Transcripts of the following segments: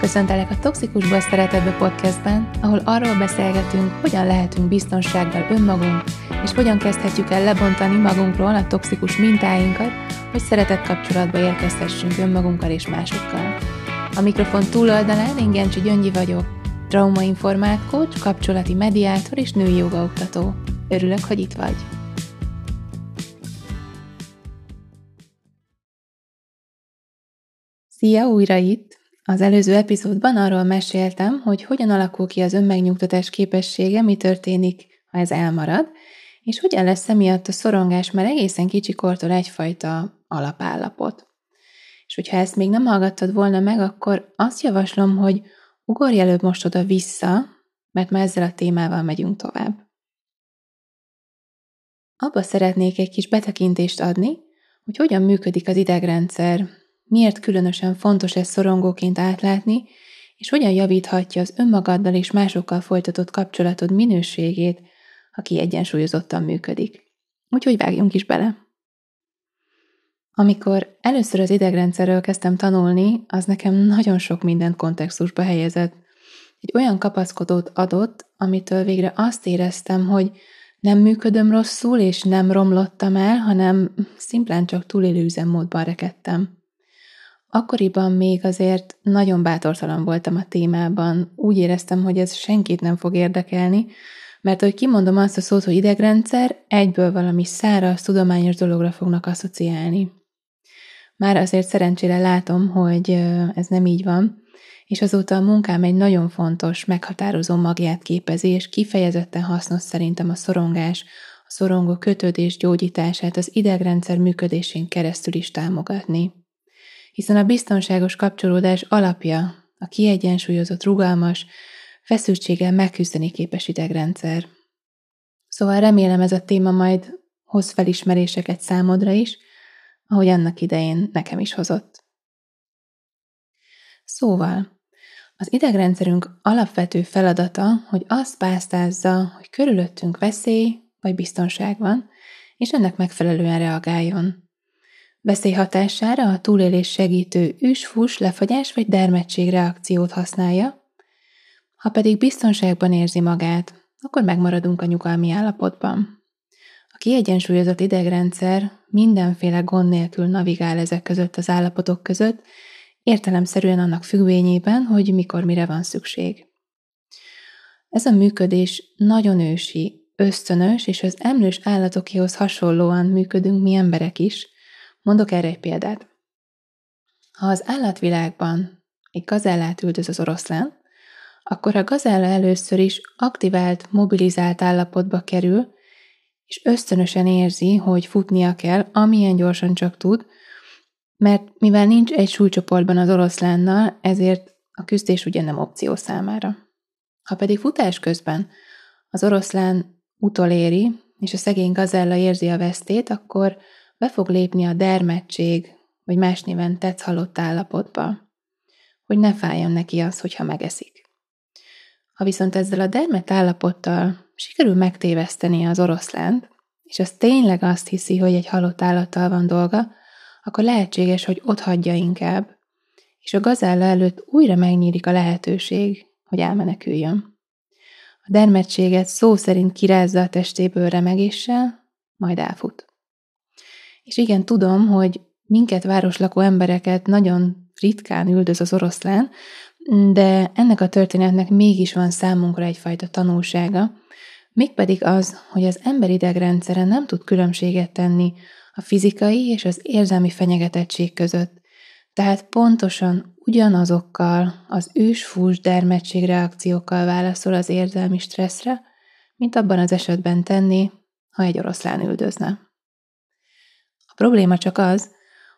Köszöntelek a Toxikusból Szeretetbe podcastben, ahol arról beszélgetünk, hogyan lehetünk biztonsággal önmagunk, és hogyan kezdhetjük el lebontani magunkról a toxikus mintáinkat, hogy szeretett kapcsolatba érkezhessünk önmagunkkal és másokkal. A mikrofon túloldalán én Gencsi Gyöngyi vagyok, traumainformált coach, kapcsolati mediátor és női jogaoktató. Örülök, hogy itt vagy! Szia, újra itt! Az előző epizódban arról meséltem, hogy hogyan alakul ki az önmegnyugtatás képessége, mi történik, ha ez elmarad, és hogyan lesz emiatt a szorongás már egészen kicsikortól egyfajta alapállapot. És hogyha ezt még nem hallgattad volna meg, akkor azt javaslom, hogy ugorj előbb most oda vissza, mert már ezzel a témával megyünk tovább. Abba szeretnék egy kis betekintést adni, hogy hogyan működik az idegrendszer, miért különösen fontos ezt szorongóként átlátni, és hogyan javíthatja az önmagaddal és másokkal folytatott kapcsolatod minőségét, ha kiegyensúlyozottan működik. Úgyhogy vágjunk is bele. Amikor először az idegrendszerről kezdtem tanulni, az nekem nagyon sok mindent kontextusba helyezett. Egy olyan kapaszkodót adott, amitől végre azt éreztem, hogy nem működöm rosszul, és nem romlottam el, hanem szimplán csak túlélő üzemmódban rekedtem. Akkoriban még azért nagyon bátortalan voltam a témában, úgy éreztem, hogy ez senkit nem fog érdekelni, mert hogy kimondom azt a szót, hogy idegrendszer, egyből valami száraz, tudományos dologra fognak asszociálni. Már azért szerencsére látom, hogy ez nem így van, és azóta a munkám egy nagyon fontos, meghatározó magját képezi, és kifejezetten hasznos szerintem a szorongás, a szorongó kötődés gyógyítását az idegrendszer működésén keresztül is támogatni hiszen a biztonságos kapcsolódás alapja a kiegyensúlyozott, rugalmas, feszültséggel megküzdeni képes idegrendszer. Szóval remélem ez a téma majd hoz felismeréseket számodra is, ahogy annak idején nekem is hozott. Szóval, az idegrendszerünk alapvető feladata, hogy azt pásztázza, hogy körülöttünk veszély vagy biztonság van, és ennek megfelelően reagáljon. Veszély hatására a túlélés segítő üs-fus, lefagyás vagy dermedtség reakciót használja, ha pedig biztonságban érzi magát, akkor megmaradunk a nyugalmi állapotban. A kiegyensúlyozott idegrendszer mindenféle gond nélkül navigál ezek között az állapotok között, értelemszerűen annak függvényében, hogy mikor mire van szükség. Ez a működés nagyon ősi, ösztönös, és az emlős állatokéhoz hasonlóan működünk mi emberek is, Mondok erre egy példát. Ha az állatvilágban egy gazellát üldöz az oroszlán, akkor a gazella először is aktivált, mobilizált állapotba kerül, és ösztönösen érzi, hogy futnia kell, amilyen gyorsan csak tud, mert mivel nincs egy súlycsoportban az oroszlánnal, ezért a küzdés ugye nem opció számára. Ha pedig futás közben az oroszlán utoléri, és a szegény gazella érzi a vesztét, akkor be fog lépni a dermedtség, vagy más néven tetsz halott állapotba, hogy ne fájjon neki az, hogyha megeszik. Ha viszont ezzel a dermet állapottal sikerül megtéveszteni az oroszlánt, és az tényleg azt hiszi, hogy egy halott állattal van dolga, akkor lehetséges, hogy ott hagyja inkább, és a gazella előtt újra megnyílik a lehetőség, hogy elmeneküljön. A dermedtséget szó szerint kirázza a testéből remegéssel, majd elfut. És igen, tudom, hogy minket városlakó embereket nagyon ritkán üldöz az oroszlán, de ennek a történetnek mégis van számunkra egyfajta tanulsága, mégpedig az, hogy az ember idegrendszere nem tud különbséget tenni a fizikai és az érzelmi fenyegetettség között. Tehát pontosan ugyanazokkal az ős-fús dermedtség reakciókkal válaszol az érzelmi stresszre, mint abban az esetben tenni, ha egy oroszlán üldözne probléma csak az,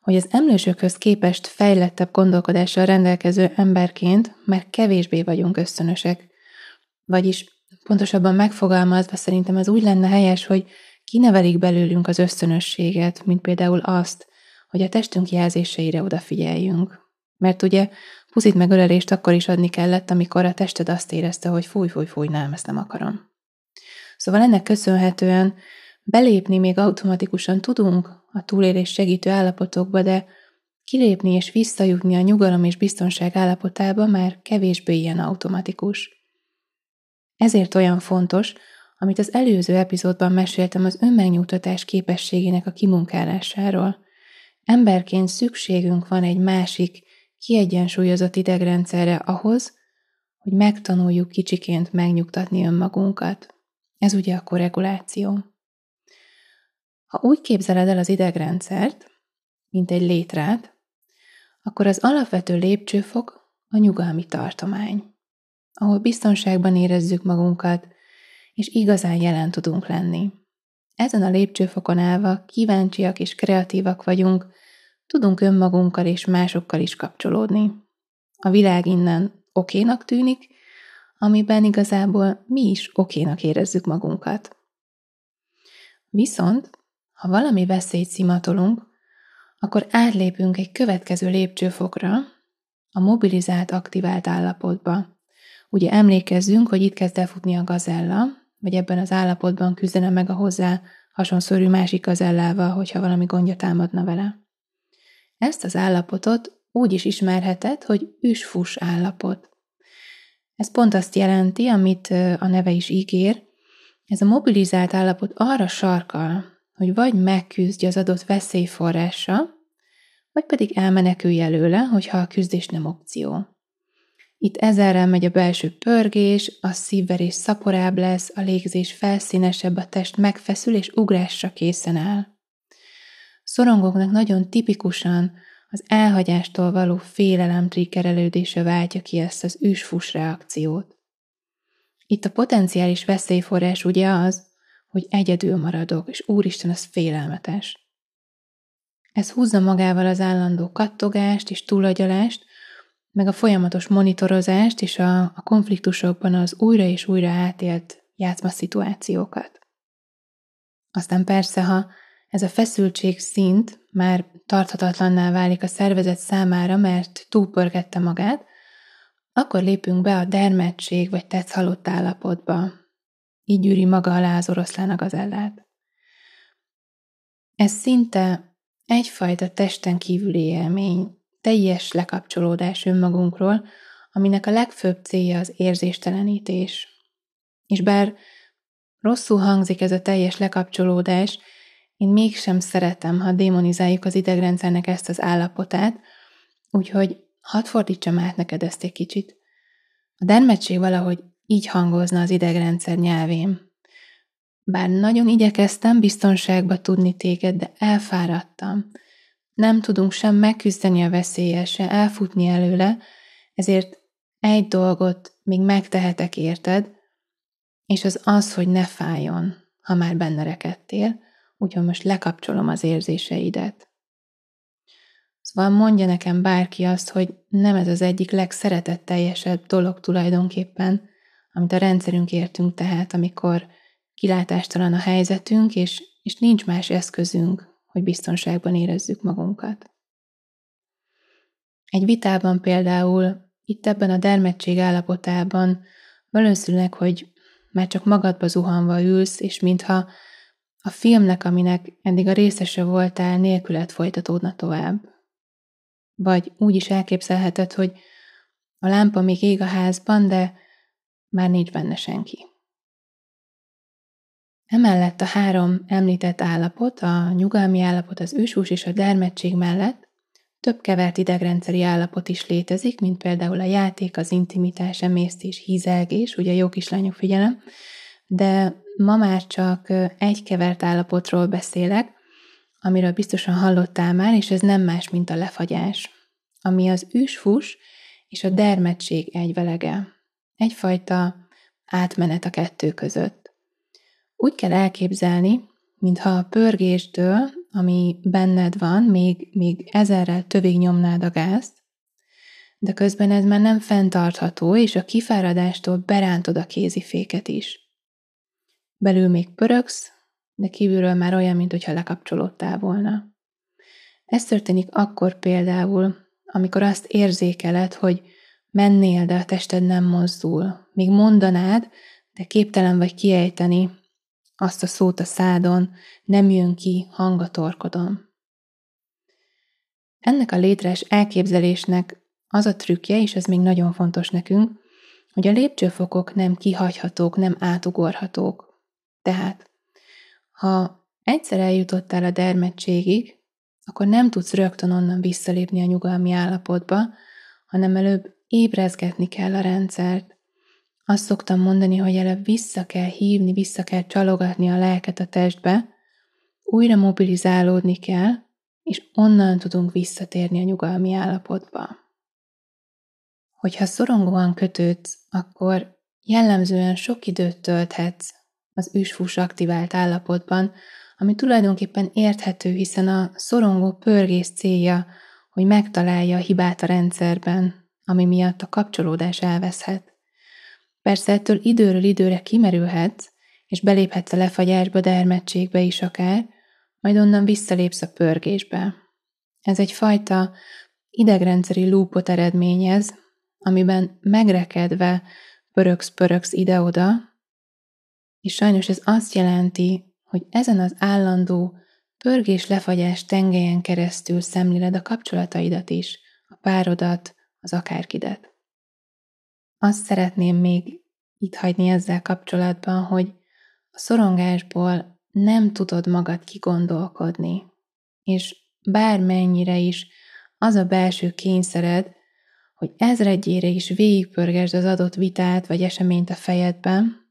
hogy az emlősökhöz képest fejlettebb gondolkodással rendelkező emberként már kevésbé vagyunk ösztönösek. Vagyis pontosabban megfogalmazva szerintem az úgy lenne helyes, hogy kinevelik belőlünk az ösztönösséget, mint például azt, hogy a testünk jelzéseire odafigyeljünk. Mert ugye puszit meg ölelést akkor is adni kellett, amikor a tested azt érezte, hogy fúj, fúj, fúj, nem, ezt nem akarom. Szóval ennek köszönhetően belépni még automatikusan tudunk a túlélés segítő állapotokba, de kilépni és visszajutni a nyugalom és biztonság állapotába már kevésbé ilyen automatikus. Ezért olyan fontos, amit az előző epizódban meséltem az önmegnyugtatás képességének a kimunkálásáról. Emberként szükségünk van egy másik, kiegyensúlyozott idegrendszerre ahhoz, hogy megtanuljuk kicsiként megnyugtatni önmagunkat. Ez ugye a korreguláció. Ha úgy képzeled el az idegrendszert, mint egy létrát, akkor az alapvető lépcsőfok a nyugalmi tartomány, ahol biztonságban érezzük magunkat, és igazán jelen tudunk lenni. Ezen a lépcsőfokon állva kíváncsiak és kreatívak vagyunk, tudunk önmagunkkal és másokkal is kapcsolódni. A világ innen okénak tűnik, amiben igazából mi is okénak érezzük magunkat. Viszont, ha valami veszélyt szimatolunk, akkor átlépünk egy következő lépcsőfokra, a mobilizált, aktivált állapotba. Ugye emlékezzünk, hogy itt kezd elfutni a gazella, vagy ebben az állapotban küzdene meg a hozzá hasonszörű másik gazellával, hogyha valami gondja támadna vele. Ezt az állapotot úgy is ismerheted, hogy üsfus állapot. Ez pont azt jelenti, amit a neve is ígér, ez a mobilizált állapot arra sarkal, hogy vagy megküzdj az adott veszélyforrása, vagy pedig elmenekülj előle, hogyha a küzdés nem opció. Itt ezerrel megy a belső pörgés, a szívverés szaporább lesz, a légzés felszínesebb, a test megfeszül és ugrásra készen áll. Szorongóknak nagyon tipikusan az elhagyástól való félelem triggerelődése váltja ki ezt az üsfus reakciót. Itt a potenciális veszélyforrás ugye az, hogy egyedül maradok, és úristen, az félelmetes. Ez húzza magával az állandó kattogást és túlagyalást, meg a folyamatos monitorozást és a, a konfliktusokban az újra és újra átélt játszma szituációkat. Aztán persze, ha ez a feszültség szint már tarthatatlanná válik a szervezet számára, mert túlpörgette magát, akkor lépünk be a dermedtség vagy tetszhalott állapotba. Így gyűri maga alá az oroszlán a gazellát. Ez szinte egyfajta testen kívüli élmény, teljes lekapcsolódás önmagunkról, aminek a legfőbb célja az érzéstelenítés. És bár rosszul hangzik ez a teljes lekapcsolódás, én mégsem szeretem, ha démonizáljuk az idegrendszernek ezt az állapotát, úgyhogy hadd fordítsam át neked ezt egy kicsit. A dermedtség valahogy így hangozna az idegrendszer nyelvén. Bár nagyon igyekeztem biztonságba tudni téged, de elfáradtam. Nem tudunk sem megküzdeni a veszélyes, se elfutni előle, ezért egy dolgot még megtehetek érted, és az az, hogy ne fájjon, ha már benne rekedtél, úgyhogy most lekapcsolom az érzéseidet. Szóval mondja nekem bárki azt, hogy nem ez az egyik legszeretetteljesebb dolog tulajdonképpen, amit a rendszerünk értünk tehát, amikor kilátástalan a helyzetünk, és, és nincs más eszközünk, hogy biztonságban érezzük magunkat. Egy vitában például, itt ebben a dermedtség állapotában valószínűleg, hogy már csak magadba zuhanva ülsz, és mintha a filmnek, aminek eddig a részese voltál, nélkület folytatódna tovább. Vagy úgy is elképzelheted, hogy a lámpa még ég a házban, de már nincs benne senki. Emellett a három említett állapot, a nyugalmi állapot, az ősús és a dermedtség mellett több kevert idegrendszeri állapot is létezik, mint például a játék, az intimitás, emésztés, hízelgés, ugye jó kislányok figyelem, de ma már csak egy kevert állapotról beszélek, amiről biztosan hallottál már, és ez nem más, mint a lefagyás, ami az ősfus és a dermedtség egyvelege. Egyfajta átmenet a kettő között. Úgy kell elképzelni, mintha a pörgéstől, ami benned van, még, még ezerrel tövig nyomnád a gázt, de közben ez már nem fenntartható, és a kifáradástól berántod a kéziféket is. Belül még pöröksz, de kívülről már olyan, mintha lekapcsolódtál volna. Ez történik akkor például, amikor azt érzékeled, hogy mennél, de a tested nem mozdul. Még mondanád, de képtelen vagy kiejteni azt a szót a szádon, nem jön ki hang a torkodon. Ennek a létres elképzelésnek az a trükkje, és ez még nagyon fontos nekünk, hogy a lépcsőfokok nem kihagyhatók, nem átugorhatók. Tehát, ha egyszer eljutottál a dermedtségig, akkor nem tudsz rögtön onnan visszalépni a nyugalmi állapotba, hanem előbb ébrezgetni kell a rendszert. Azt szoktam mondani, hogy előbb vissza kell hívni, vissza kell csalogatni a lelket a testbe, újra mobilizálódni kell, és onnan tudunk visszatérni a nyugalmi állapotba. Hogyha szorongóan kötődsz, akkor jellemzően sok időt tölthetsz az üsfús aktivált állapotban, ami tulajdonképpen érthető, hiszen a szorongó pörgés célja, hogy megtalálja a hibát a rendszerben, ami miatt a kapcsolódás elveszhet. Persze ettől időről időre kimerülhetsz, és beléphetsz a lefagyásba, dermedtségbe is akár, majd onnan visszalépsz a pörgésbe. Ez egyfajta idegrendszeri lúpot eredményez, amiben megrekedve pöröksz-pöröksz ide-oda, és sajnos ez azt jelenti, hogy ezen az állandó pörgés-lefagyás tengelyen keresztül szemléled a kapcsolataidat is, a párodat, az akárkidet. Azt szeretném még itt hagyni ezzel kapcsolatban, hogy a szorongásból nem tudod magad kigondolkodni, és bármennyire is az a belső kényszered, hogy ezredjére is végigpörgesd az adott vitát vagy eseményt a fejedben,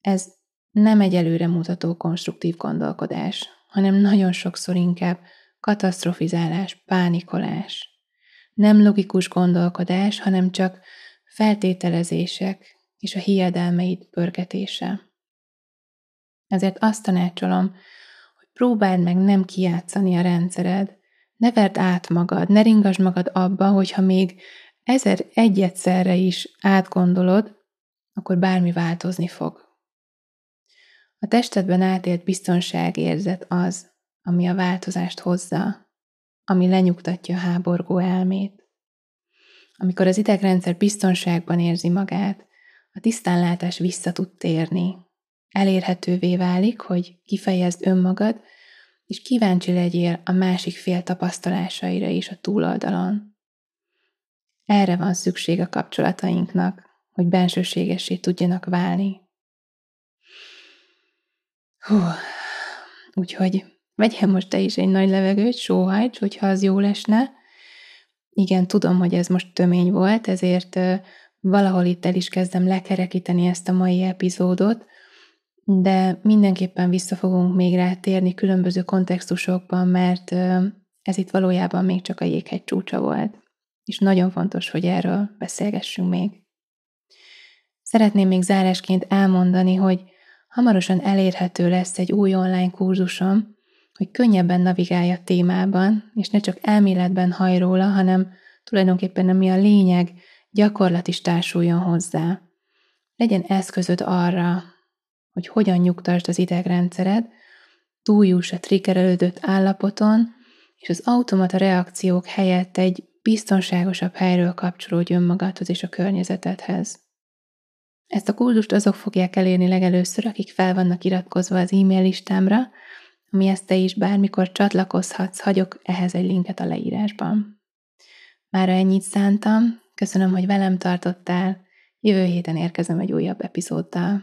ez nem egy előremutató konstruktív gondolkodás, hanem nagyon sokszor inkább katasztrofizálás, pánikolás. Nem logikus gondolkodás, hanem csak feltételezések és a hiedelmeid pörgetése. Ezért azt tanácsolom, hogy próbáld meg nem kiátszani a rendszered, ne verd át magad, ne ringasd magad abba, hogyha még ezer egyetszerre is átgondolod, akkor bármi változni fog. A testedben átélt biztonságérzet az, ami a változást hozza, ami lenyugtatja a háborgó elmét. Amikor az idegrendszer biztonságban érzi magát, a tisztánlátás vissza tud térni. Elérhetővé válik, hogy kifejezd önmagad, és kíváncsi legyél a másik fél tapasztalásaira is a túloldalon. Erre van szükség a kapcsolatainknak, hogy bensőségessé tudjanak válni. Hú, úgyhogy vegyél most te is egy nagy levegőt, sóhajts, hogyha az jó lesne. Igen, tudom, hogy ez most tömény volt, ezért valahol itt el is kezdem lekerekíteni ezt a mai epizódot, de mindenképpen vissza fogunk még rá térni különböző kontextusokban, mert ez itt valójában még csak a jéghegy csúcsa volt. És nagyon fontos, hogy erről beszélgessünk még. Szeretném még zárásként elmondani, hogy hamarosan elérhető lesz egy új online kurzusom, hogy könnyebben navigálj a témában, és ne csak elméletben haj róla, hanem tulajdonképpen ami a lényeg, gyakorlat is társuljon hozzá. Legyen eszközöd arra, hogy hogyan nyugtasd az idegrendszered, túljuss a triggerelődött állapoton, és az automata reakciók helyett egy biztonságosabb helyről kapcsolódj önmagadhoz és a környezetedhez. Ezt a kurzust azok fogják elérni legelőször, akik fel vannak iratkozva az e-mail listámra, amihez te is bármikor csatlakozhatsz, hagyok ehhez egy linket a leírásban. Mára ennyit szántam, köszönöm, hogy velem tartottál, jövő héten érkezem egy újabb epizóddal.